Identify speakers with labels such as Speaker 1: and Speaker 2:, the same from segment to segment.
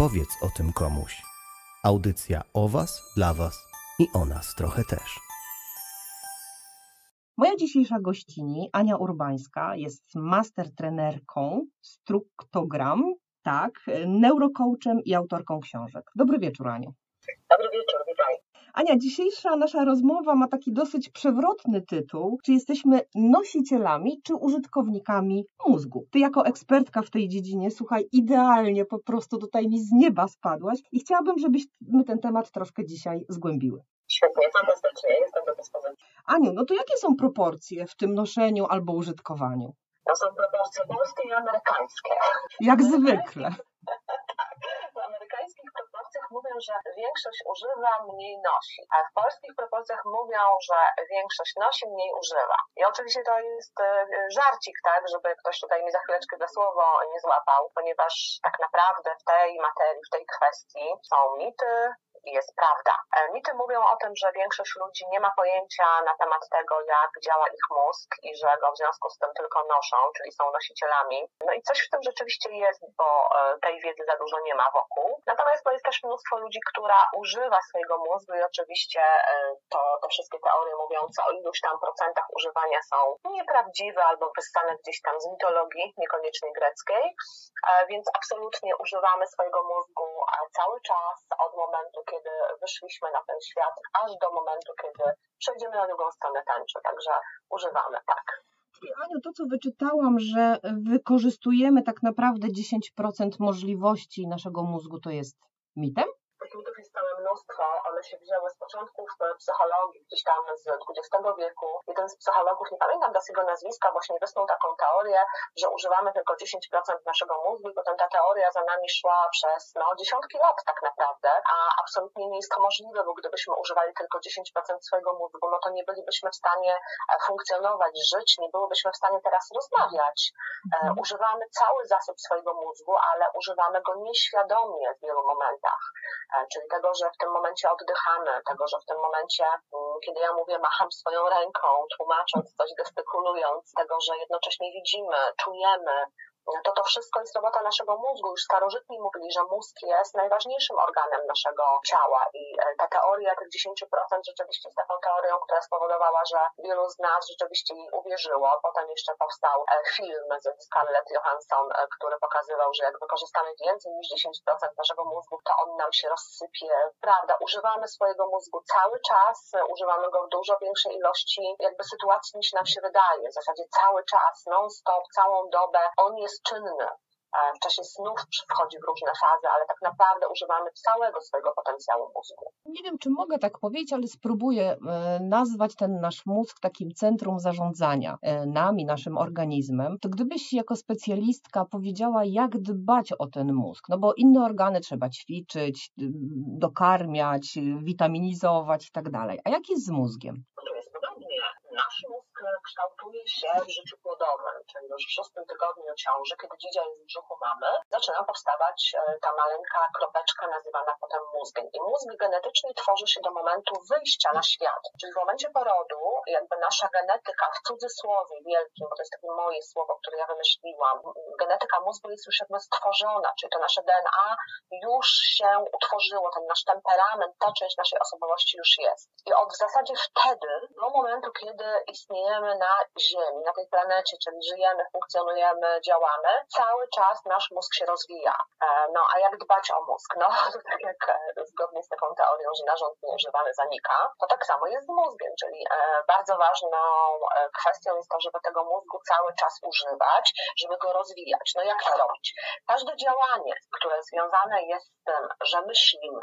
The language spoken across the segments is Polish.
Speaker 1: Powiedz o tym komuś. Audycja o Was, dla Was i o nas trochę też.
Speaker 2: Moja dzisiejsza gościni, Ania Urbańska, jest master trenerką Struktogram, tak, neurocoachem i autorką książek. Dobry wieczór, Aniu.
Speaker 3: Dobry wieczór.
Speaker 2: Ania, dzisiejsza nasza rozmowa ma taki dosyć przewrotny tytuł. Czy jesteśmy nosicielami, czy użytkownikami mózgu? Ty jako ekspertka w tej dziedzinie, słuchaj, idealnie po prostu tutaj mi z nieba spadłaś i chciałabym, żebyśmy ten temat troszkę dzisiaj zgłębiły.
Speaker 3: Świetnie, fantastycznie, jestem do dyspozycji.
Speaker 2: Aniu, no to jakie są proporcje w tym noszeniu albo użytkowaniu?
Speaker 3: To są proporcje polskie i amerykańskie.
Speaker 2: Jak zwykle.
Speaker 3: W amerykańskich mówią, że większość używa, mniej nosi, a w polskich proporcjach mówią, że większość nosi, mniej używa. I oczywiście to jest e, żarcik, tak, żeby ktoś tutaj mi za chwileczkę za słowo nie złapał, ponieważ tak naprawdę w tej materii, w tej kwestii są mity, jest prawda. E, mity mówią o tym, że większość ludzi nie ma pojęcia na temat tego, jak działa ich mózg i że go w związku z tym tylko noszą, czyli są nosicielami. No i coś w tym rzeczywiście jest, bo e, tej wiedzy za dużo nie ma wokół. Natomiast jest też mnóstwo ludzi, która używa swojego mózgu i oczywiście e, to, te wszystkie teorie mówiące o iluś tam procentach używania są nieprawdziwe albo wyssane gdzieś tam z mitologii, niekoniecznie greckiej, więc absolutnie używamy swojego mózgu cały czas od momentu, kiedy wyszliśmy na ten świat, aż do momentu, kiedy przejdziemy na drugą stronę tańczy. Także używamy, tak.
Speaker 2: Czyli Aniu, to co wyczytałam, że wykorzystujemy tak naprawdę 10% możliwości naszego mózgu, to jest mitem?
Speaker 3: Tych mitów jest całe mnóstwo. One się wzięły z początków psychologii, gdzieś tam z XX wieku. Jeden z psychologów, nie pamiętam teraz jego nazwiska, właśnie wysnuł taką teorię, że używamy tylko 10% naszego mózgu i potem ta teoria za nami szła przez no, dziesiątki lat tak naprawdę, a absolutnie nie jest to możliwe, bo gdybyśmy używali tylko 10% swojego mózgu, no to nie bylibyśmy w stanie e, funkcjonować, żyć, nie byłybyśmy w stanie teraz rozmawiać. E, mhm. Używamy cały zasób swojego mózgu, ale używamy go nieświadomie w wielu momentach. E, czyli tego, że w tym momencie oddychamy, tego, że w tym momencie, mm, kiedy ja mówię, macham swoją ręką, tłumacząc coś, gestykulując, tego, że jednocześnie widzimy, czujemy, to to wszystko jest robota naszego mózgu. Już starożytni mówili, że mózg jest najważniejszym organem naszego ciała i e, ta teoria tych 10% rzeczywiście jest taką teorią, która spowodowała, że wielu z nas rzeczywiście jej uwierzyło. Potem jeszcze powstał e, film ze Scarlett Johansson, e, który pokazywał, że jak wykorzystamy więcej niż 10% naszego mózgu, to on nam się rozsypie. Prawda, używamy swojego mózgu cały czas, używamy go w dużo większej ilości jakby sytuacji niż nam się wydaje. W zasadzie cały czas, non-stop, całą dobę. On jest czynny. W czasie snów wchodzi w różne fazy, ale tak naprawdę używamy całego swojego potencjału mózgu.
Speaker 2: Nie wiem, czy mogę tak powiedzieć, ale spróbuję e, nazwać ten nasz mózg takim centrum zarządzania e, nami, naszym organizmem. To gdybyś jako specjalistka powiedziała, jak dbać o ten mózg, no bo inne organy trzeba ćwiczyć, dokarmiać, witaminizować i tak dalej. A jak jest z mózgiem?
Speaker 3: To jest podobnie. Nasz mózg kształtuje się w życiu płodowym, czyli już w szóstym tygodniu ciąży, kiedy dzidzia jest w brzuchu mamy, zaczyna powstawać e, ta maleńka kropeczka nazywana potem mózgiem. I mózg genetycznie tworzy się do momentu wyjścia na świat. Czyli w momencie porodu, jakby nasza genetyka w cudzysłowie wielkim, bo to jest takie moje słowo, które ja wymyśliłam, genetyka mózgu jest już jakby stworzona, czyli to nasze DNA już się utworzyło, ten nasz temperament, ta część naszej osobowości już jest. I od w zasadzie wtedy, do momentu, kiedy istnieje na Ziemi, na tej planecie, czyli żyjemy, funkcjonujemy, działamy, cały czas nasz mózg się rozwija. E, no a jak dbać o mózg? No tak jak e, zgodnie z taką teorią, że narząd nieużywany zanika, to tak samo jest z mózgiem, czyli e, bardzo ważną kwestią jest to, żeby tego mózgu cały czas używać, żeby go rozwijać. No jak to robić? Każde działanie, które związane jest z tym, że myślimy,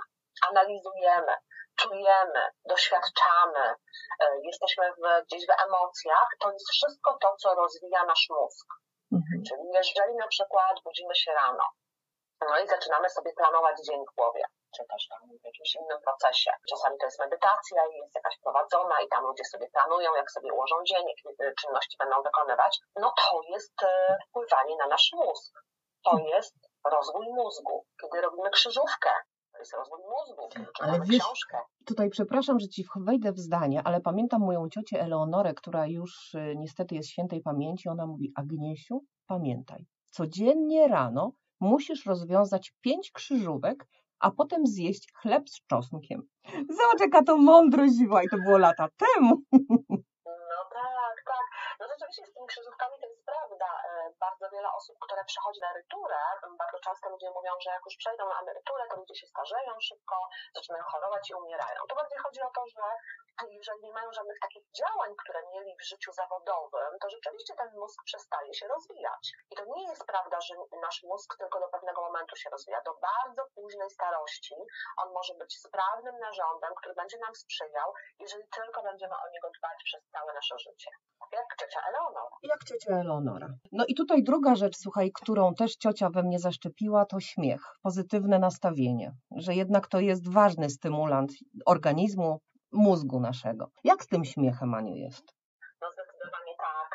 Speaker 3: analizujemy, czujemy, doświadczamy, e, jesteśmy w, gdzieś w emocjach, to jest wszystko to, co rozwija nasz mózg. Mhm. Czyli jeżeli na przykład budzimy się rano, no i zaczynamy sobie planować dzień w głowie, czy też tam w jakimś innym procesie. Czasami to jest medytacja i jest jakaś prowadzona i tam ludzie sobie planują, jak sobie ułożą dzień, jakie czynności będą wykonywać. No to jest e, wpływanie na nasz mózg. To mhm. jest rozwój mózgu. Kiedy robimy krzyżówkę, to jest rozwój mózgu, ale wiesz, książkę.
Speaker 2: Tutaj przepraszam, że ci wejdę w zdanie, ale pamiętam moją ciocię Eleonorę, która już y, niestety jest świętej pamięci. Ona mówi: Agniesiu, pamiętaj, codziennie rano musisz rozwiązać pięć krzyżówek, a potem zjeść chleb z czosnkiem. Zobacz, jaka to mądrość była i to było lata temu.
Speaker 3: rzeczywiście z tymi krzyżówkami to jest prawda. E, bardzo wiele osób, które przechodzi na emeryturę, bardzo często ludzie mówią, że jak już przejdą na emeryturę, to ludzie się starzeją szybko, zaczynają chorować i umierają. To bardziej chodzi o to, że jeżeli nie mają żadnych takich działań, które mieli w życiu zawodowym, to rzeczywiście ten mózg przestaje się rozwijać. I to nie jest prawda, że nasz mózg tylko do pewnego momentu się rozwija. Do bardzo późnej starości on może być sprawnym narządem, który będzie nam sprzyjał, jeżeli tylko będziemy o niego dbać przez całe nasze życie. Jak ciocia Eleonora.
Speaker 2: Jak ciocia Eleonora. No i tutaj druga rzecz, słuchaj, którą też ciocia we mnie zaszczepiła, to śmiech, pozytywne nastawienie, że jednak to jest ważny stymulant organizmu, mózgu naszego. Jak z tym śmiechem, Aniu, jest?
Speaker 3: No zdecydowanie tak.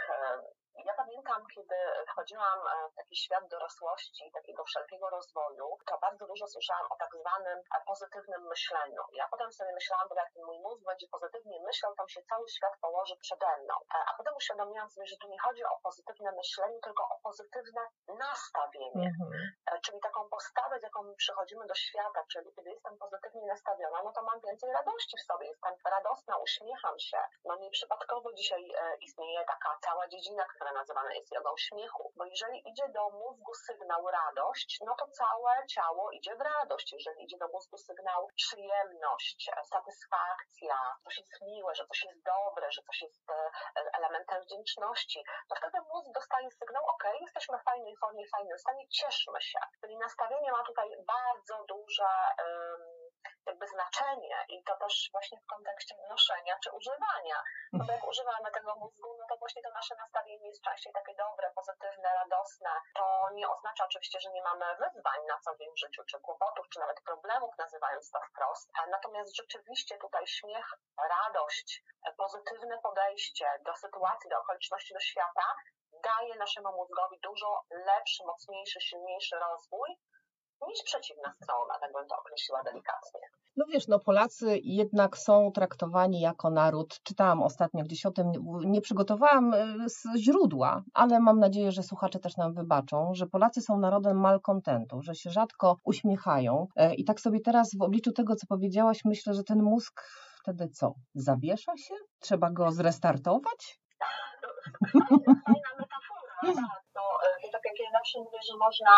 Speaker 3: Ja pamiętam, kiedy wchodziłam w taki świat dorosłości, takiego wszelkiego rozwoju, to bardzo dużo słyszałam o tak zwanym pozytywnym myśleniu. Ja potem sobie myślałam, że jak ten mój mózg będzie pozytywnie myślał, to się cały świat położy przede mną. A potem uświadomiłam sobie, że tu nie chodzi o pozytywne myślenie, tylko o pozytywne nastawienie. Mhm. Czyli taką postawę, z jaką przychodzimy do świata, czyli kiedy jestem pozytywnie nastawiona, no to mam więcej radości w sobie. Jestem radosna, uśmiecham się. No nieprzypadkowo dzisiaj istnieje taka cała dziedzina, która nazywana jest jogą śmiechu. Bo jeżeli idzie do mózgu sygnał radość, no to całe ciało idzie w radość. Jeżeli idzie do mózgu sygnał przyjemność, satysfakcja, coś jest miłe, że coś jest dobre, że coś jest e, elementem wdzięczności, to wtedy mózg dostaje sygnał, ok, jesteśmy w fajnej formie, fajnym stanie, cieszmy się. Czyli nastawienie ma tutaj bardzo duże jakby znaczenie i to też właśnie w kontekście noszenia czy używania. No bo jak używamy tego mózgu, no to właśnie to nasze nastawienie jest częściej takie dobre, pozytywne, radosne. To nie oznacza oczywiście, że nie mamy wyzwań na co dzień w życiu, czy kłopotów, czy nawet problemów, nazywając to wprost. Natomiast rzeczywiście tutaj śmiech, radość, pozytywne podejście do sytuacji, do okoliczności, do świata daje naszemu mózgowi dużo lepszy, mocniejszy, silniejszy rozwój niż przeciwna strona, tak bym to określiła delikatnie.
Speaker 2: No wiesz, no Polacy jednak są traktowani jako naród. Czytałam ostatnio gdzieś o tym, nie przygotowałam e, z źródła, ale mam nadzieję, że słuchacze też nam wybaczą, że Polacy są narodem malkontentu, że się rzadko uśmiechają. E, I tak sobie teraz w obliczu tego, co powiedziałaś, myślę, że ten mózg wtedy co? Zawiesza się? Trzeba go zrestartować?
Speaker 3: Fajna metafora, tak. To, to tak jak ja zawsze mówię, że można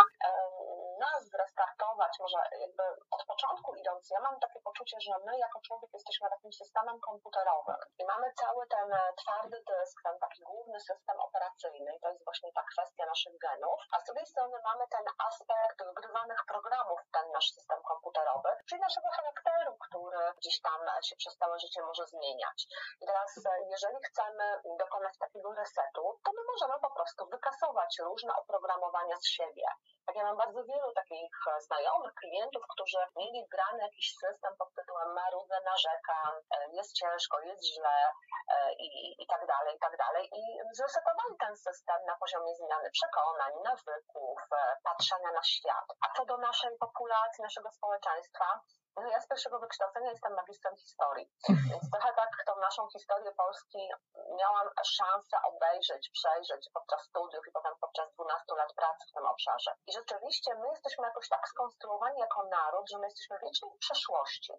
Speaker 3: nas zrestartować, może jakby od początku idąc, ja mam takie poczucie, że my jako człowiek jesteśmy takim systemem komputerowym i mamy cały ten e, twardy dysk, ten taki główny system operacyjny i to jest właśnie ta kwestia naszych genów, a z drugiej strony mamy ten aspekt wgrywanych programów w ten nasz system komputerowy, czyli naszego charakteru, który gdzieś tam się przez całe życie może zmieniać. I teraz, e, jeżeli chcemy dokonać takiego resetu, to my możemy po prostu wykasować różne oprogramowania z siebie. Tak ja mam bardzo wielu takich e, znajomych, klientów, którzy mieli wgrany jakiś system pod tytułem marudzę, narzekam, e, jest ciężko, jest źle e, i, i tak dalej, i tak dalej. I zresetowali ten system na poziomie zmiany przekonań, nawyków, patrzenia na świat. A co do naszej populacji, naszego społeczeństwa, no ja z pierwszego wykształcenia jestem magistrem historii, więc trochę tak tą naszą historię Polski miałam szansę obejrzeć, przejrzeć podczas studiów i potem podczas 12 lat pracy w tym obszarze. I rzeczywiście my jesteśmy jakoś tak skonstruowani jako naród, że my jesteśmy wiecznie w przeszłości,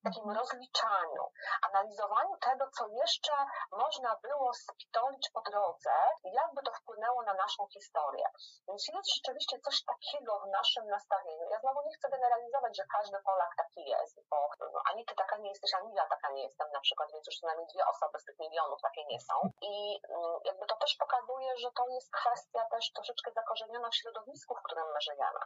Speaker 3: w takim mhm. rozliczaniu, analizowaniu tego, co jeszcze można było spitolić po drodze i jakby to wpłynęło na naszą historię. Więc jest rzeczywiście coś takiego w naszym nastawieniu. Ja znowu nie chcę generalizować, że każdy Polak taki jest, bo no, ani ty taka nie jesteś, ani ja taka nie jestem na przykład, więc już co najmniej dwie osoby z tych milionów takie nie są. I mm, jakby to też pokazuje, że to jest kwestia też troszeczkę zakorzeniona w środowisku, w którym my żyjemy.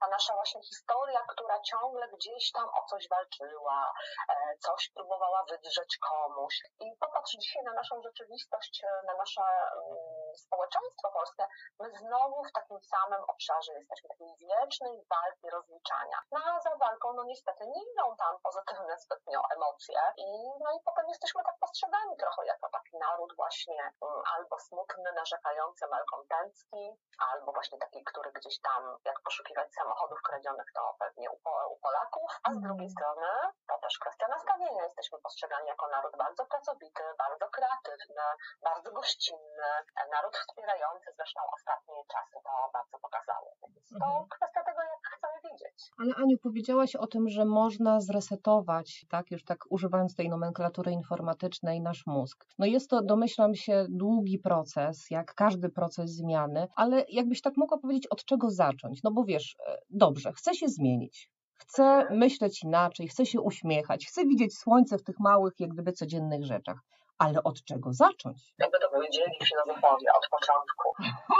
Speaker 3: Ta nasza właśnie historia, która ciągle gdzieś tam o coś walczyła, e, coś próbowała wydrzeć komuś. I popatrz dzisiaj na naszą rzeczywistość, e, na nasze mm, społeczeństwo polskie, my znowu w takim samym obszarze jesteśmy, takiej wiecznej walki rozliczania. No a za walką, no niestety nie idą tam pozytywne zbytnio emocje i no i potem jesteśmy tak po postrzegani trochę jako taki naród właśnie mm, albo smutny, narzekający, malkontencki, albo właśnie taki, który gdzieś tam, jak poszukiwać samochodów kradzionych, to pewnie u, u Polaków, a z drugiej strony to też kwestia nastawienia. Jesteśmy postrzegani jako naród bardzo pracowity, bardzo kreatywny, bardzo gościnny, naród wspierający, zresztą ostatnie czasy to bardzo pokazały. Więc to
Speaker 2: Mhm.
Speaker 3: kwestia tego, jak chcemy widzieć.
Speaker 2: Ale Aniu, powiedziałaś o tym, że można zresetować, tak, już tak używając tej nomenklatury informatycznej, nasz mózg. No jest to, domyślam się, długi proces, jak każdy proces zmiany, ale jakbyś tak mogła powiedzieć, od czego zacząć? No bo wiesz, e, dobrze, chcę się zmienić. Chcę myśleć inaczej, chcę się uśmiechać, chcę widzieć słońce w tych małych, jak gdyby codziennych rzeczach. Ale od czego zacząć?
Speaker 3: Jakby to powiedzieli filozofowie od początku.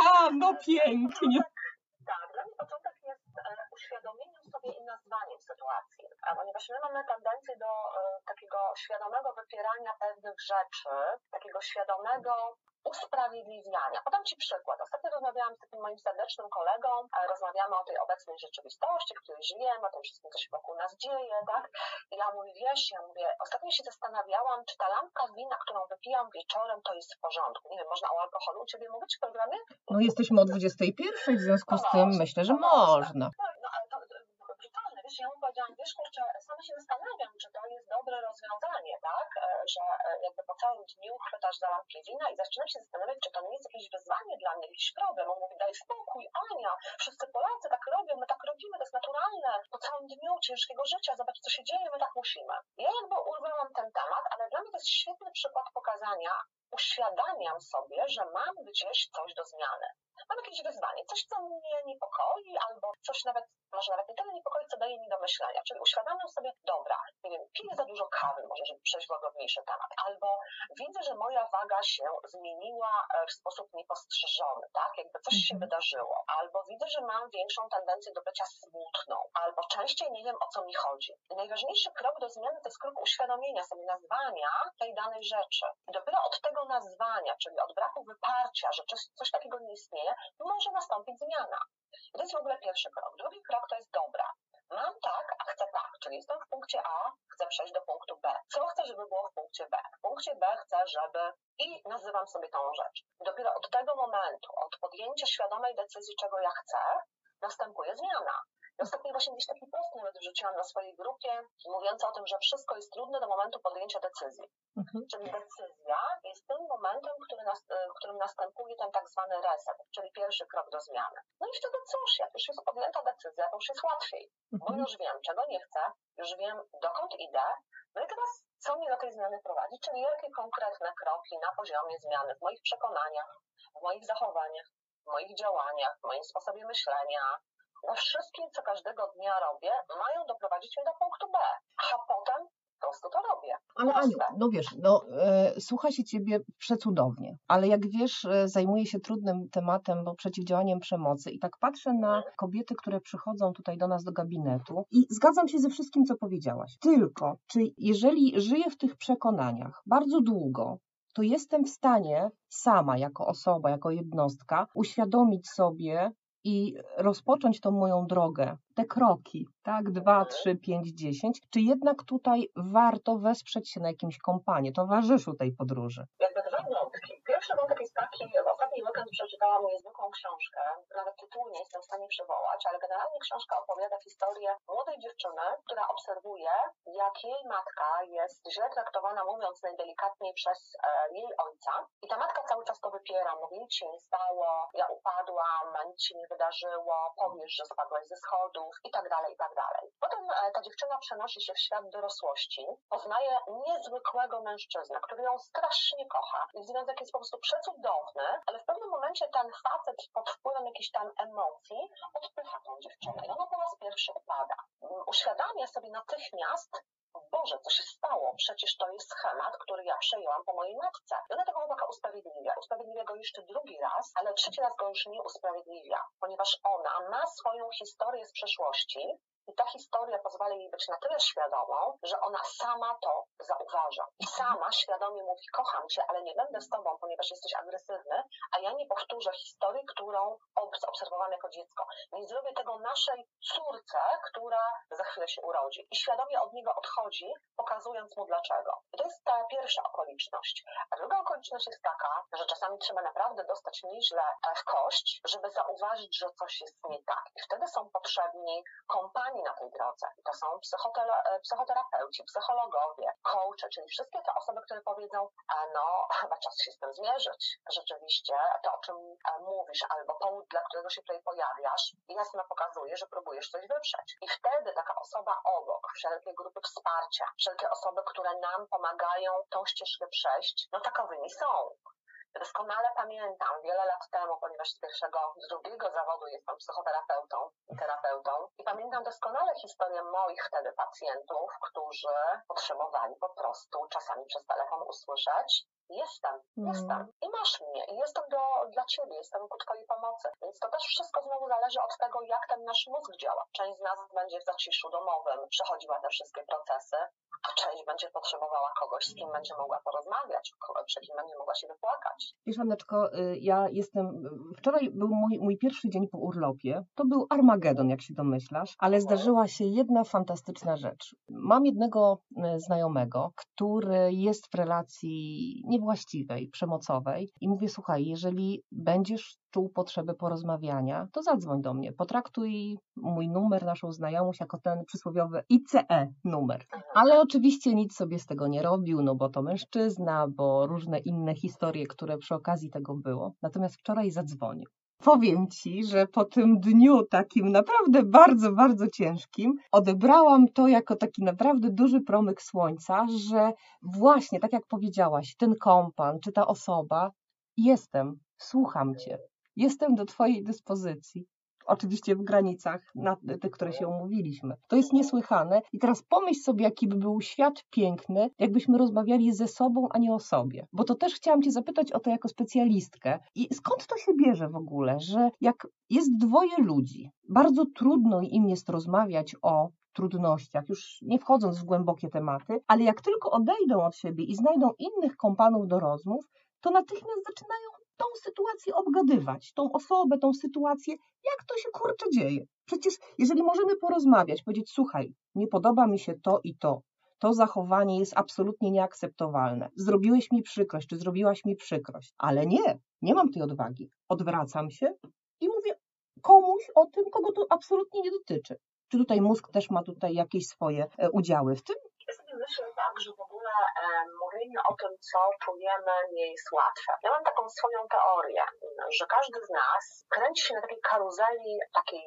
Speaker 2: A, no pięknie.
Speaker 3: Tak, dla mnie początek jest uświadomieniem sobie i nazwaniem sytuacji, ponieważ my mamy tendencję do e, takiego świadomego wypierania pewnych rzeczy, takiego świadomego usprawiedliwiania. Podam Ci przykład. Ostatnio rozmawiałam z takim moim serdecznym kolegą, e, rozmawiamy o tej obecnej rzeczywistości, w której żyjemy, o tym wszystkim, co się wokół nas dzieje, tak? I ja mówię, wiesz, ja mówię, ostatnio się zastanawiałam, czy ta lampka wina, którą wypijam wieczorem, to jest w porządku. Nie wiem, można o alkoholu u Ciebie mówić w programie?
Speaker 2: No jesteśmy o 21, w związku z
Speaker 3: No
Speaker 2: tym
Speaker 3: można,
Speaker 2: myślę, że
Speaker 3: no można.
Speaker 2: można.
Speaker 3: Ale to, to brutalne, wiesz, ja mu powiedziałam, wiesz, kurczę, sama się zastanawiam, czy to jest dobre rozwiązanie, tak, E, że e, jakby po całym dniu chwytasz za lampkę wina i zaczynam się zastanawiać, czy to nie jest jakieś wyzwanie dla mnie, jakiś problem. On mówi, daj spokój, Ania, wszyscy Polacy tak robią, my tak robimy, to jest naturalne, po całym dniu ciężkiego życia, zobacz, co się dzieje, my tak musimy. Ja jakby urwałam ten temat, ale dla mnie to jest świetny przykład pokazania, uświadamiam sobie, że mam gdzieś coś do zmiany. Mam jakieś wyzwanie, coś, co mnie niepokoi, albo coś nawet, może nawet nie tyle niepokoi, co daje mi do myślenia. Czyli uświadamiam sobie, dobra, nie wiem, piję za dużo kawy, może żeby przejść w łagodniejszy temat, albo widzę, że moja waga się zmieniła e, w sposób niepostrzeżony, tak? Jakby coś się
Speaker 2: Mhm.
Speaker 3: wydarzyło, albo widzę, że mam większą tendencję do bycia smutną, albo częściej nie wiem, o co mi chodzi. I najważniejszy krok do zmiany to jest krok uświadomienia sobie, nazwania tej danej rzeczy. I dopiero od tego nazwania, czyli od braku wyparcia, że coś, coś takiego nie istnieje, może nastąpić zmiana. To jest w ogóle pierwszy krok. Drugi krok to jest dobra. Mam tak, a chcę tak, czyli jestem w punkcie A, chcę przejść do punktu B. Co chcę, żeby było w punkcie B? W punkcie B chcę, żeby i nazywam sobie tą rzecz. Dopiero od tego momentu, od podjęcia świadomej decyzji, czego ja chcę, następuje zmiana. Ostatnio właśnie gdzieś taki post nawet wrzuciłam na swojej grupie, mówiący o tym, że wszystko jest trudne do momentu podjęcia decyzji.
Speaker 2: Mhm.
Speaker 3: Czyli decyzja jest tym momentem, który nas, e, w którym następuje ten tak zwany reset, czyli pierwszy krok do zmiany. No i wtedy cóż, jak już jest podjęta decyzja, to już jest łatwiej, bo
Speaker 2: Mhm.
Speaker 3: już wiem, czego nie chcę, już wiem, dokąd idę. No i teraz, co mnie do tej zmiany prowadzi, czyli jakie konkretne kroki na poziomie zmiany w moich przekonaniach, w moich zachowaniach, w moich działaniach, w moim sposobie myślenia, wszystkim, co każdego dnia robię, mają doprowadzić mnie do punktu B, a potem po prostu to robię.
Speaker 2: Ale Aniu, no wiesz, no, e, słucha się ciebie przecudownie, ale jak wiesz, e, zajmuję się trudnym tematem, bo przeciwdziałaniem przemocy i tak patrzę na kobiety, które przychodzą tutaj do nas do gabinetu i zgadzam się ze wszystkim, co powiedziałaś. Tylko, czy jeżeli żyję w tych przekonaniach bardzo długo, to jestem w stanie sama, jako osoba, jako jednostka, uświadomić sobie i rozpocząć tą moją drogę, te kroki, tak, dwa, trzy, pięć, dziesięć, czy jednak tutaj warto wesprzeć się na jakimś kompanie, towarzyszu tej podróży?
Speaker 3: jakby dwa wątki. Pierwszy wątek jest taki, w ostatni weekend przeczytałam niezwykłą książkę, nawet tytułu nie jestem w stanie przywołać, ale generalnie książka opowiada historię młodej dziewczyny, która obserwuje, jak jej matka jest źle traktowana, mówiąc najdelikatniej, przez e, jej ojca. I ta matka cały czas to wypiera, mówi, nic się nie stało, ja upadłam, nic się nie wydarzyło, powiesz, że spadłaś ze i tak dalej, i tak dalej. Potem e, ta dziewczyna przenosi się w świat dorosłości, poznaje niezwykłego mężczyznę, który ją strasznie kocha i związek jest po prostu przecudowny, ale w pewnym momencie ten facet pod wpływem jakichś tam emocji odpycha tą dziewczynę i ona po raz pierwszy upada. Mm, Uświadamia sobie natychmiast, Boże, co się stało? Przecież to jest schemat, który ja przejęłam po mojej matce. I ona tego chłopaka usprawiedliwia. Usprawiedliwia go jeszcze drugi raz, ale trzeci raz go już nie usprawiedliwia, ponieważ ona ma swoją historię z przeszłości, i ta historia pozwala jej być na tyle świadomą, że ona sama to zauważa. I sama świadomie mówi, kocham cię, ale nie będę z tobą, ponieważ jesteś agresywny, a ja nie powtórzę historii, którą ob- obserwowałam jako dziecko. Nie zrobię tego naszej córce, która za chwilę się urodzi. I świadomie od niego odchodzi pokazując mu dlaczego. To jest ta pierwsza okoliczność. A druga okoliczność jest taka, że czasami trzeba naprawdę dostać nieźle w kość, żeby zauważyć, że coś jest nie tak. I wtedy są potrzebni kompanii na tej drodze. I to są psychoterapeuci, psychologowie, coache, czyli wszystkie te osoby, które powiedzą, no, chyba czas się z tym zmierzyć. Rzeczywiście to, o czym mówisz, albo powód, dla którego się tutaj pojawiasz, jasno pokazuje, że próbujesz coś wyprzeć. I wtedy taka osoba obok, wszelkie grupy wsparcia, wszelkie osoby, które nam pomagają tą ścieżkę przejść, no takowymi są. Doskonale pamiętam wiele lat temu, ponieważ z pierwszego, z drugiego zawodu jestem psychoterapeutą i terapeutą i pamiętam doskonale historię moich wtedy pacjentów, którzy potrzebowali po prostu czasami przez telefon usłyszeć jestem, mm. jestem i masz mnie i jestem do, dla ciebie, jestem ku twojej pomocy. Więc to też wszystko znowu zależy od tego, jak ten nasz mózg działa. Część z nas będzie w zaciszu domowym przechodziła te wszystkie procesy, a część będzie potrzebowała kogoś, z kim będzie mogła porozmawiać, przy kim będzie mogła się wypłakać.
Speaker 2: Wiesz, Anneczko, y, ja jestem, wczoraj był mój, mój pierwszy dzień po urlopie, to był Armagedon, jak się domyślasz, ale zdarzyła się jedna fantastyczna rzecz. Mam jednego y, znajomego, który jest w relacji niewłaściwej, przemocowej i mówię, słuchaj, jeżeli będziesz czuł potrzebę porozmawiania, to zadzwoń do mnie. Potraktuj mój numer, naszą znajomość jako ten przysłowiowy ICE numer. Ale oczywiście nic sobie z tego nie robił, no bo to mężczyzna, bo różne inne historie, które przy okazji tego było. Natomiast wczoraj zadzwonił. Powiem ci, że po tym dniu takim naprawdę bardzo, bardzo ciężkim odebrałam to jako taki naprawdę duży promyk słońca, że właśnie, tak jak powiedziałaś, ten kompan czy ta osoba, jestem, słucham cię, jestem do twojej dyspozycji. Oczywiście w granicach na tych, które się umówiliśmy. To jest niesłychane. I teraz pomyśl sobie, jaki by był świat piękny, jakbyśmy rozmawiali ze sobą, a nie o sobie. Bo to też chciałam Cię zapytać o to jako specjalistkę. I skąd to się bierze w ogóle, że jak jest dwoje ludzi, bardzo trudno im jest rozmawiać o trudnościach, już nie wchodząc w głębokie tematy, ale jak tylko odejdą od siebie i znajdą innych kompanów do rozmów, to natychmiast zaczynają tą sytuację obgadywać, tą osobę, tą sytuację, jak to się kurczę dzieje. Przecież jeżeli możemy porozmawiać, powiedzieć, słuchaj, nie podoba mi się to i to, to zachowanie jest absolutnie nieakceptowalne. Zrobiłeś mi przykrość, czy zrobiłaś mi przykrość, ale nie, nie mam tej odwagi. Odwracam się i mówię komuś o tym, kogo to absolutnie nie dotyczy. Czy tutaj mózg też ma tutaj jakieś swoje e, udziały w tym?
Speaker 3: Myślę tak, że w ogóle e, mówienie o tym, co czujemy, nie jest łatwe. Ja mam taką swoją teorię, że każdy z nas kręci się na takiej karuzeli, takiej,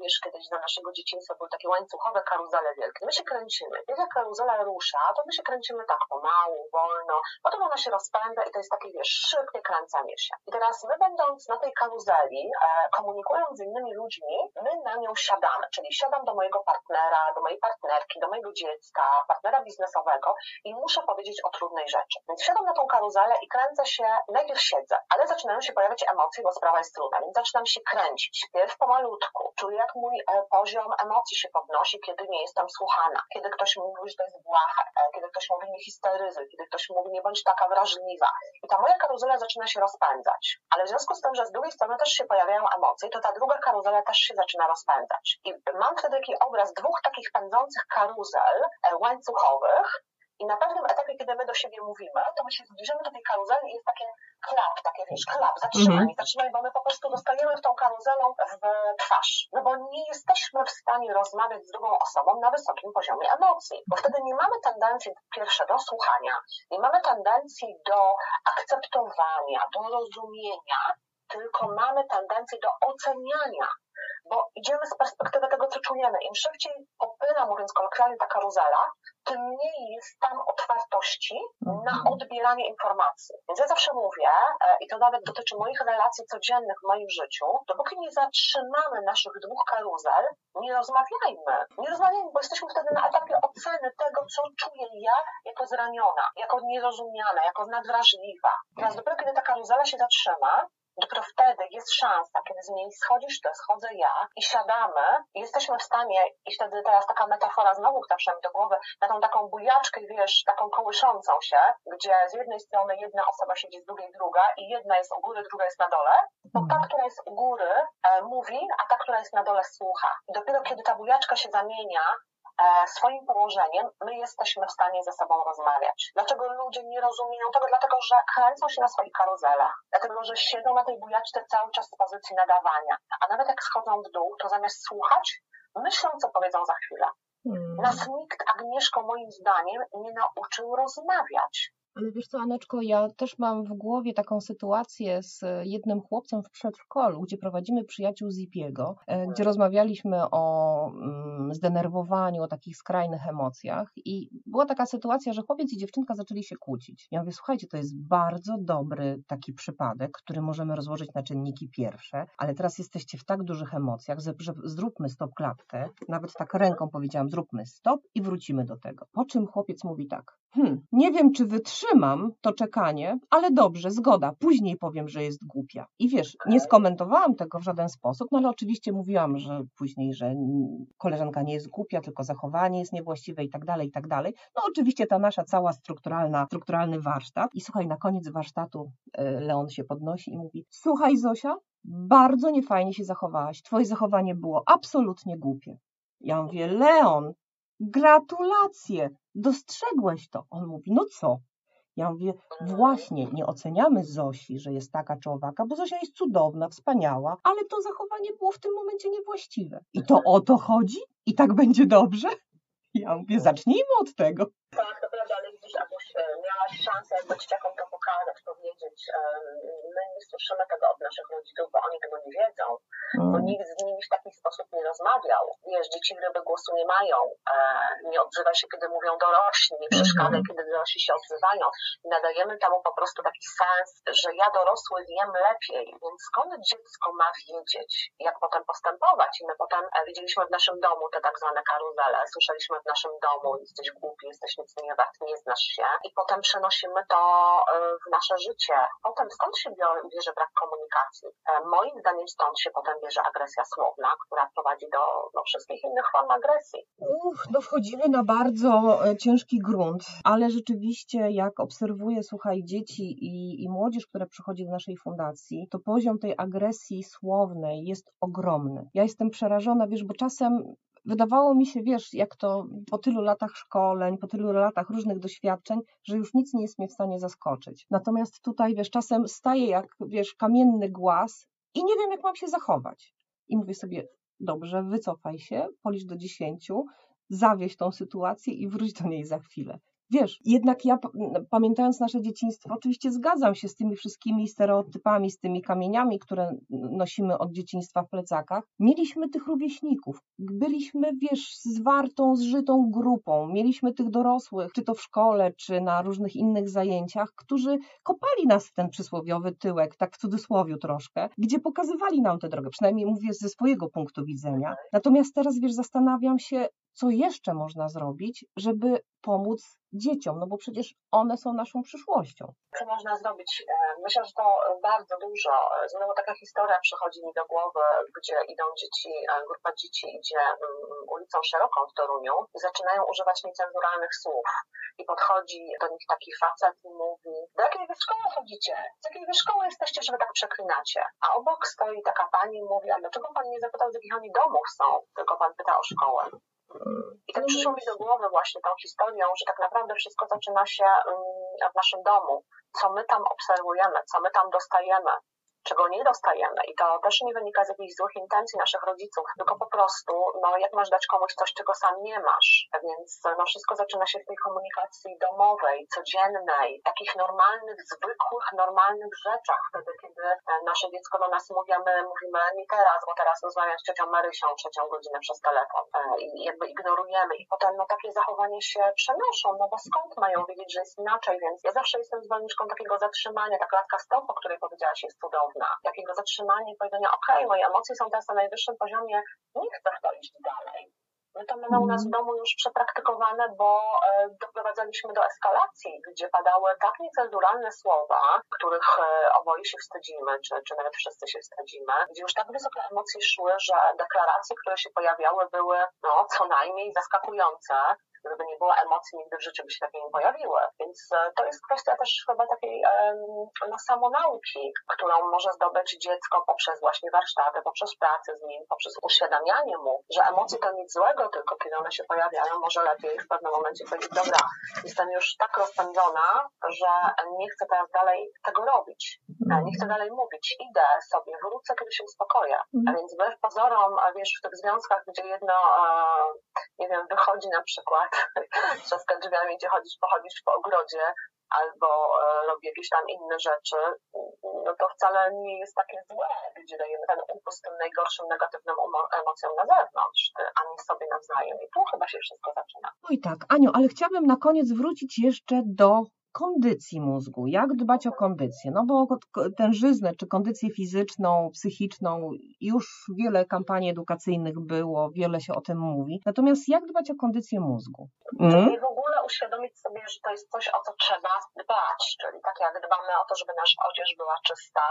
Speaker 3: wiesz, kiedyś za naszego dzieciństwa były takie łańcuchowe karuzele wielkie. My się kręcimy. Kiedy karuzela rusza, to my się kręcimy tak pomału, wolno, potem ona się rozpędza i to jest takie, wiesz, szybkie kręcenie się. I teraz my będąc na tej karuzeli, e, komunikując z innymi ludźmi, my na nią siadamy, czyli siadam do mojego partnera, do mojej partnerki, do mojego dziecka, partnera biznesowego i muszę powiedzieć o trudnej rzeczy. Więc siadam na tą karuzelę i kręcę się, najpierw siedzę, ale zaczynają się pojawiać emocje, bo sprawa jest trudna, więc zaczynam się kręcić. Pierw pomalutku, czuję jak mój e, poziom emocji się podnosi, kiedy nie jestem słuchana, kiedy ktoś mówi, że to jest błahe, e, kiedy ktoś mówi nie histeryzuj, kiedy ktoś mówi nie bądź taka wrażliwa. I ta moja karuzela zaczyna się rozpędzać. Ale w związku z tym, że z drugiej strony też się pojawiają emocje, to ta druga karuzela też się zaczyna rozpędzać. I mam wtedy taki obraz dwóch takich pędzących karuzel e, i na pewnym etapie, kiedy my do siebie mówimy, to my się zbliżamy do tej karuzeli i jest takie klap, takie wiesz, klap, zatrzymaj, mm zatrzymaj, bo my po prostu dostajemy w tą karuzelą w twarz. No bo nie jesteśmy w stanie rozmawiać z drugą osobą na wysokim poziomie emocji, bo wtedy nie mamy tendencji do słuchania, nie mamy tendencji do akceptowania, do rozumienia, tylko mamy tendencję do oceniania bo idziemy z perspektywy tego, co czujemy. Im szybciej popyna, mówiąc kolokwialnie, ta karuzela, tym mniej jest tam otwartości na mhm. odbieranie informacji. Więc ja zawsze mówię, e, i to nawet dotyczy moich relacji codziennych w moim życiu, dopóki nie zatrzymamy naszych dwóch karuzel, nie rozmawiajmy. Nie rozmawiajmy, bo jesteśmy wtedy na etapie oceny tego, co czuję ja jako zraniona, jako nierozumiana, jako nadwrażliwa. Teraz dopiero kiedy ta karuzela się zatrzyma, dopiero wtedy jest szansa, kiedy z niej schodzisz ty, schodzę ja i siadamy i jesteśmy w stanie, i wtedy teraz taka metafora znowu, która mi do głowy, na tą taką bujaczkę, wiesz, taką kołyszącą się, gdzie z jednej strony jedna osoba siedzi, z drugiej druga i jedna jest u góry, druga jest na dole, to ta, która jest u góry e, mówi, a ta, która jest na dole słucha. I dopiero kiedy ta bujaczka się zamienia swoim położeniem my jesteśmy w stanie ze sobą rozmawiać. Dlaczego ludzie nie rozumieją tego? Dlatego, że kręcą się na swoich karuzelach, dlatego, że siedzą na tej bujaczce cały czas z pozycji nadawania, a nawet jak schodzą w dół, to zamiast słuchać, myślą, co powiedzą za chwilę.
Speaker 2: Hmm.
Speaker 3: Nas nikt, Agnieszko, moim zdaniem, nie nauczył rozmawiać.
Speaker 2: Ale wiesz co, Aneczko, ja też mam w głowie taką sytuację z jednym chłopcem w przedszkolu, gdzie prowadzimy przyjaciół Zipiego, e, gdzie rozmawialiśmy o mm, zdenerwowaniu, o takich skrajnych emocjach i była taka sytuacja, że chłopiec i dziewczynka zaczęli się kłócić. Ja mówię, słuchajcie, to jest bardzo dobry taki przypadek, który możemy rozłożyć na czynniki pierwsze, ale teraz jesteście w tak dużych emocjach, że zróbmy stop klatkę, nawet tak ręką powiedziałam, zróbmy stop i wrócimy do tego. Po czym chłopiec mówi tak, hmm, nie wiem, czy wytrzymam to czekanie, ale dobrze, zgoda, później powiem, że jest głupia. I wiesz, nie skomentowałam tego w żaden sposób, no ale oczywiście mówiłam, że później, że koleżanka nie jest głupia, tylko zachowanie jest niewłaściwe i tak dalej, i tak dalej. No oczywiście ta nasza cała strukturalna, strukturalny warsztat. I słuchaj, na koniec warsztatu e, Leon się podnosi i mówi, słuchaj Zosia, bardzo niefajnie się zachowałaś. Twoje zachowanie było absolutnie głupie. Ja mówię, Leon, Gratulacje, dostrzegłeś to. On mówi, no co? Ja mówię, właśnie, nie oceniamy Zosi, że jest taka czy owaka, bo Zosia jest cudowna, wspaniała, ale to zachowanie było w tym momencie niewłaściwe. I to o to chodzi? I tak będzie dobrze? Ja mówię, zacznijmy od tego.
Speaker 3: Tak, to prawda, ale widzisz, Aguś, e, miałaś szansę jakby dzieciakom to pokazać, powiedzieć. My nie słyszymy tego od naszych rodziców, bo oni tego nie wiedzą, bo
Speaker 2: Mm.
Speaker 3: nikt z nimi w taki sposób nie rozmawiał. Wiesz, dzieci ryby głosu nie mają, e, nie odzywa się, kiedy mówią dorośli, nie przeszkadzaj,
Speaker 2: Mhm.
Speaker 3: kiedy dorośli się odzywają. Nadajemy temu po prostu taki sens, że ja dorosły wiem lepiej, więc skąd dziecko ma wiedzieć, jak potem postępować? I my potem e, widzieliśmy w naszym domu te tak zwane karuzele, słyszeliśmy w naszym domu, jesteś głupi, jesteś nie wart, nie znasz się. I potem przenosimy to e, w nasze życie. Potem skąd się bierze brak komunikacji? E, Moim zdaniem stąd się potem bierze agresja słowna, która prowadzi do, do wszystkich innych form agresji.
Speaker 2: Uch, no wchodzimy na bardzo e, ciężki grunt, ale rzeczywiście jak obserwuję, słuchaj, dzieci i, i młodzież, która przychodzi do naszej fundacji, to poziom tej agresji słownej jest ogromny. Ja jestem przerażona, wiesz, bo czasem wydawało mi się, wiesz, jak to po tylu latach szkoleń, po tylu latach różnych doświadczeń, że już nic nie jest mnie w stanie zaskoczyć. Natomiast tutaj, wiesz, czasem staję jak, wiesz, kamienny głaz i nie wiem, jak mam się zachować. I mówię sobie, dobrze, wycofaj się, policz do dziesięciu, zawieź tą sytuację i wróć do niej za chwilę. Wiesz, jednak ja pamiętając nasze dzieciństwo, oczywiście zgadzam się z tymi wszystkimi stereotypami, z tymi kamieniami, które nosimy od dzieciństwa w plecakach. Mieliśmy tych rówieśników, byliśmy, wiesz, zwartą, zżytą grupą, mieliśmy tych dorosłych, czy to w szkole, czy na różnych innych zajęciach, którzy kopali nas w ten przysłowiowy tyłek, tak w cudzysłowiu troszkę, gdzie pokazywali nam tę drogę, przynajmniej mówię ze swojego punktu widzenia. Natomiast teraz, wiesz, zastanawiam się, co jeszcze można zrobić, żeby pomóc dzieciom, no bo przecież one są naszą przyszłością.
Speaker 3: Co można zrobić? E, Myślę, że to bardzo dużo. Znowu taka historia przychodzi mi do głowy, gdzie idą dzieci, e, grupa dzieci idzie mm, ulicą szeroką w Toruniu i zaczynają używać niecenzuralnych słów. I podchodzi do nich taki facet i mówi, do jakiej wy szkoły chodzicie? Z jakiej wy szkoły jesteście, że wy tak przeklinacie? A obok stoi taka pani i mówi, a dlaczego pan nie zapytał, z jakich oni domów są, tylko pan pyta o szkołę? I tak przyszło mi do głowy właśnie tą historią, że tak naprawdę wszystko zaczyna się mm, w naszym domu. Co my tam obserwujemy, co my tam dostajemy, czego nie dostajemy. I to też nie wynika z jakichś złych intencji naszych rodziców, tylko po prostu, no jak masz dać komuś coś, czego sam nie masz. Więc no wszystko zaczyna się w tej komunikacji domowej, codziennej, takich normalnych, zwykłych, normalnych rzeczach. Wtedy, kiedy e, nasze dziecko do nas mówi, my mówimy nie teraz, bo teraz rozmawiam z ciocią Marysią trzecią godzinę przez telefon E, i jakby ignorujemy i potem no takie zachowania się przenoszą, no bo skąd mają wiedzieć, że jest inaczej, więc ja zawsze jestem zwolenniczką takiego zatrzymania, ta klatka stop, o której powiedziałaś jest cudowna, takiego zatrzymania i powiedzenia, okej, moje emocje są teraz na najwyższym poziomie, nie chcę w to iść dalej. My to mamy u nas w domu już przepraktykowane, bo e, doprowadzaliśmy do eskalacji, gdzie padały tak niecenzuralne słowa, których e, oboje się wstydzimy, czy, czy nawet wszyscy się wstydzimy, gdzie już tak wysokie emocje szły, że deklaracje, które się pojawiały, były no, co najmniej zaskakujące, Gdyby nie było emocji, nigdy w życiu by się takie nie pojawiły. Więc e, to jest kwestia też chyba takiej no, samonauki, którą może zdobyć dziecko poprzez właśnie warsztaty, poprzez pracę z nim, poprzez uświadamianie mu, że emocje to nic złego, tylko kiedy one się pojawiają, może lepiej w pewnym momencie powiedzieć, dobra, jestem już tak rozpędzona, że nie chcę teraz dalej tego robić, nie chcę dalej mówić, idę sobie, wrócę, kiedy się uspokoję. A więc wbrew pozorom, a wiesz, w tych związkach, gdzie jedno, nie wiem, wychodzi na przykład, trzaska drzwiami, gdzie chodzisz, pochodzisz po ogrodzie, albo e, robi jakieś tam inne rzeczy, no to wcale nie jest takie złe, gdzie dajemy ten upust tym najgorszym, negatywnym emocjom na zewnątrz, a nie sobie nawzajem. I tu chyba się wszystko zaczyna.
Speaker 2: No i tak, Aniu, ale chciałabym na koniec wrócić jeszcze do kondycji mózgu. Jak dbać o kondycję? No bo tężyznę, czy kondycję fizyczną, psychiczną, już wiele kampanii edukacyjnych było, wiele się o tym mówi. Natomiast jak dbać o kondycję mózgu?
Speaker 3: Mm? I w ogóle uświadomić sobie, że to jest coś, o co trzeba dbać. Czyli tak jak dbamy o to, żeby nasza odzież była czysta,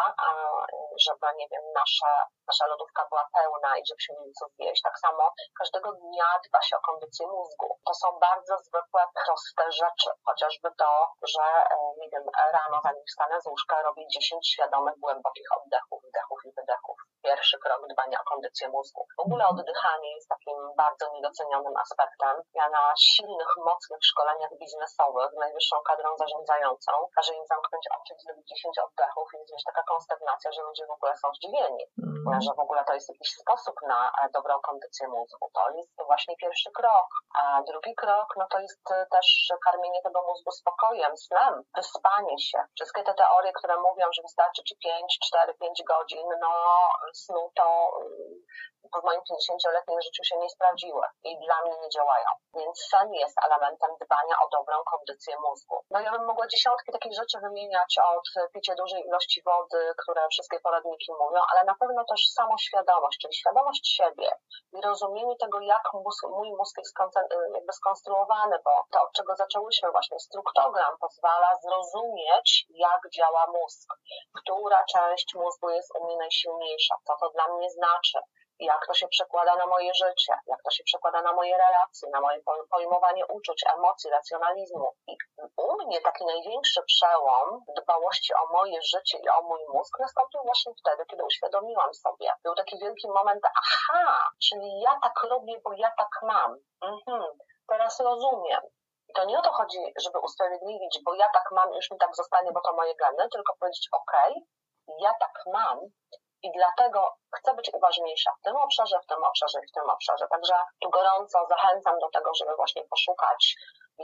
Speaker 3: żeby, nie wiem, nasza, nasza lodówka była pełna i żebyśmy mieli co zjeść. Tak samo każdego dnia dba się o kondycję mózgu. To są bardzo zwykłe, proste rzeczy. Chociażby to, że e, nie wiem, rano zanim wstanę z łóżka robię 10 świadomych, głębokich oddechów, wdechów i wydechów. Pierwszy krok dbania o kondycję mózgu. W ogóle oddychanie jest takim bardzo niedocenionym aspektem. Ja na silnych, mocnych szkoleniach biznesowych najwyższą kadrą zarządzającą każę im zamknąć oczy i zrobić 10 oddechów i jest taka konsternacja, że ludzie w ogóle są zdziwieni, mm. że w ogóle to jest jakiś sposób na e, dobrą kondycję mózgu. To jest właśnie pierwszy krok. A drugi krok, no to jest e, też karmienie tego mózgu spokojem, snem, wyspanie się. Wszystkie te teorie, które mówią, że wystarczy ci 5, 4, 5 godzin, no snu to w moim 50-letnim życiu się nie sprawdziły i dla mnie nie działają. Więc sen jest elementem dbania o dobrą kondycję mózgu. No ja bym mogła dziesiątki takich rzeczy wymieniać od picia dużej ilości wody, które wszystkie poradniki mówią, ale na pewno też samoświadomość, czyli świadomość siebie i rozumienie tego, jak mózg, mój mózg jest jakby skonstruowany, bo to, od czego zaczęłyśmy właśnie, struktogram pozwala zrozumieć, jak działa mózg, która część mózgu jest u mnie najsilniejsza, co to dla mnie znaczy, jak to się przekłada na moje życie, jak to się przekłada na moje relacje, na moje pojmowanie uczuć, emocji, racjonalizmu. I u mnie taki największy przełom dbałości o moje życie i o mój mózg nastąpił właśnie wtedy, kiedy uświadomiłam sobie. Był taki wielki moment, aha, czyli ja tak robię, bo ja tak mam. Mhm, teraz rozumiem. I to nie o to chodzi, żeby usprawiedliwić, bo ja tak mam, już mi tak zostanie, bo to moje geny, tylko powiedzieć, ok, ja tak mam, i dlatego chcę być uważniejsza w tym obszarze, w tym obszarze i w tym obszarze. Także tu gorąco zachęcam do tego, żeby właśnie poszukać,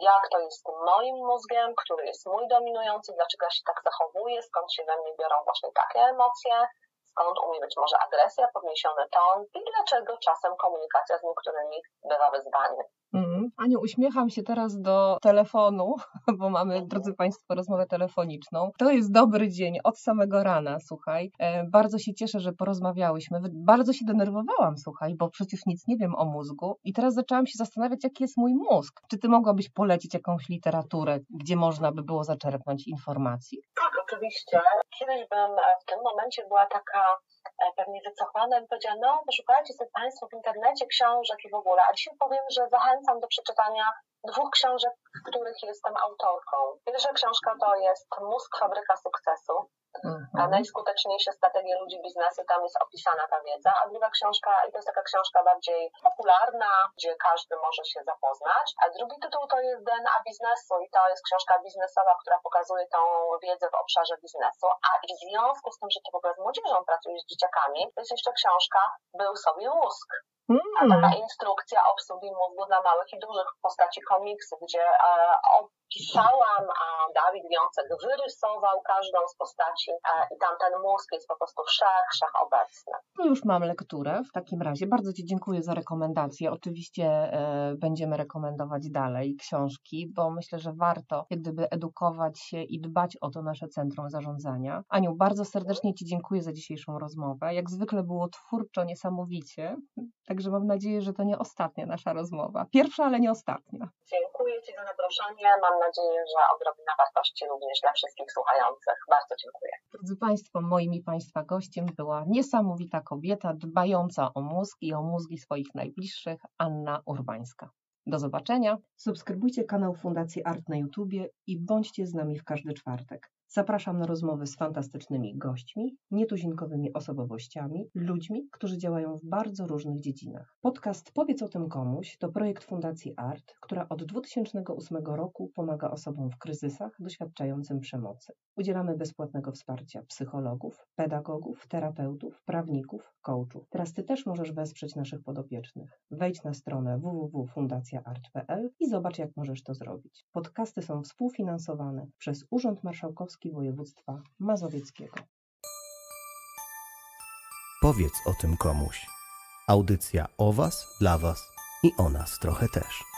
Speaker 3: jak to jest moim mózgiem, który jest mój dominujący, dlaczego ja się tak zachowuję, skąd się we mnie biorą właśnie takie emocje, skąd u mnie być może agresja, podniesiony ton i dlaczego czasem komunikacja z niektórymi bywa wyzwaniem.
Speaker 2: Mm. Aniu, uśmiecham się teraz do telefonu, bo mamy, drodzy Państwo, rozmowę telefoniczną. To jest dobry dzień od samego rana, słuchaj. E, bardzo się cieszę, że porozmawiałyśmy. Bardzo się denerwowałam, słuchaj, bo przecież nic nie wiem o mózgu. I teraz zaczęłam się zastanawiać, jaki jest mój mózg. Czy Ty mogłabyś polecić jakąś literaturę, gdzie można by było zaczerpnąć informacji?
Speaker 3: Tak, oczywiście. Kiedyś bym w tym momencie była taka E, pewnie wycofana i powiedziała, no poszukajcie sobie Państwo w internecie książek i w ogóle. A dzisiaj powiem, że zachęcam do przeczytania dwóch książek, w których jestem autorką. Pierwsza książka to jest Mózg, fabryka sukcesu. Mhm. Najskuteczniejsze strategie ludzi biznesu, tam jest opisana ta wiedza. A druga książka, i to jest taka książka bardziej popularna, gdzie każdy może się zapoznać. A drugi tytuł to jest DNA biznesu i to jest książka biznesowa, która pokazuje tą wiedzę w obszarze biznesu. A i w związku z tym, że to w ogóle z młodzieżą pracuje z dzieciakami, to jest jeszcze książka Był sobie mózg. A taka mm. instrukcja obsługi mózgu dla małych i dużych w postaci komiksu, gdzie e, pisałam, a Dawid Wiącek wyrysował każdą z postaci i tam ten mózg jest po prostu wszech, wszech obecny.
Speaker 2: No już mam lekturę w takim razie. Bardzo Ci dziękuję za rekomendację. Oczywiście e, będziemy rekomendować dalej książki, bo myślę, że warto jak gdyby edukować się i dbać o to nasze centrum zarządzania. Aniu, bardzo serdecznie Ci dziękuję za dzisiejszą rozmowę. Jak zwykle było twórczo, niesamowicie, także mam nadzieję, że to nie ostatnia nasza rozmowa. Pierwsza, ale nie ostatnia.
Speaker 3: Dziękuję Ci za zaproszenie. Mam nadzieję, że odrobina wartości również dla wszystkich słuchających. Bardzo dziękuję.
Speaker 2: Drodzy Państwo, moim i Państwa gościem była niesamowita kobieta, dbająca o mózg i o mózgi swoich najbliższych, Anna Urbańska. Do zobaczenia. Subskrybujcie kanał Fundacji Art na YouTubie i bądźcie z nami w każdy czwartek. Zapraszam na rozmowy z fantastycznymi gośćmi, nietuzinkowymi osobowościami, ludźmi, którzy działają w bardzo różnych dziedzinach. Podcast Powiedz o tym komuś to projekt Fundacji Art, która od 2008 roku pomaga osobom w kryzysach doświadczającym przemocy. Udzielamy bezpłatnego wsparcia psychologów, pedagogów, terapeutów, prawników, coachów. Teraz Ty też możesz wesprzeć naszych podopiecznych. Wejdź na stronę www.fundacjaart.pl i zobacz, jak możesz to zrobić. Podcasty są współfinansowane przez Urząd Marszałkowski Województwa Mazowieckiego.
Speaker 1: Powiedz o tym komuś. Audycja o Was, dla Was i o nas trochę też.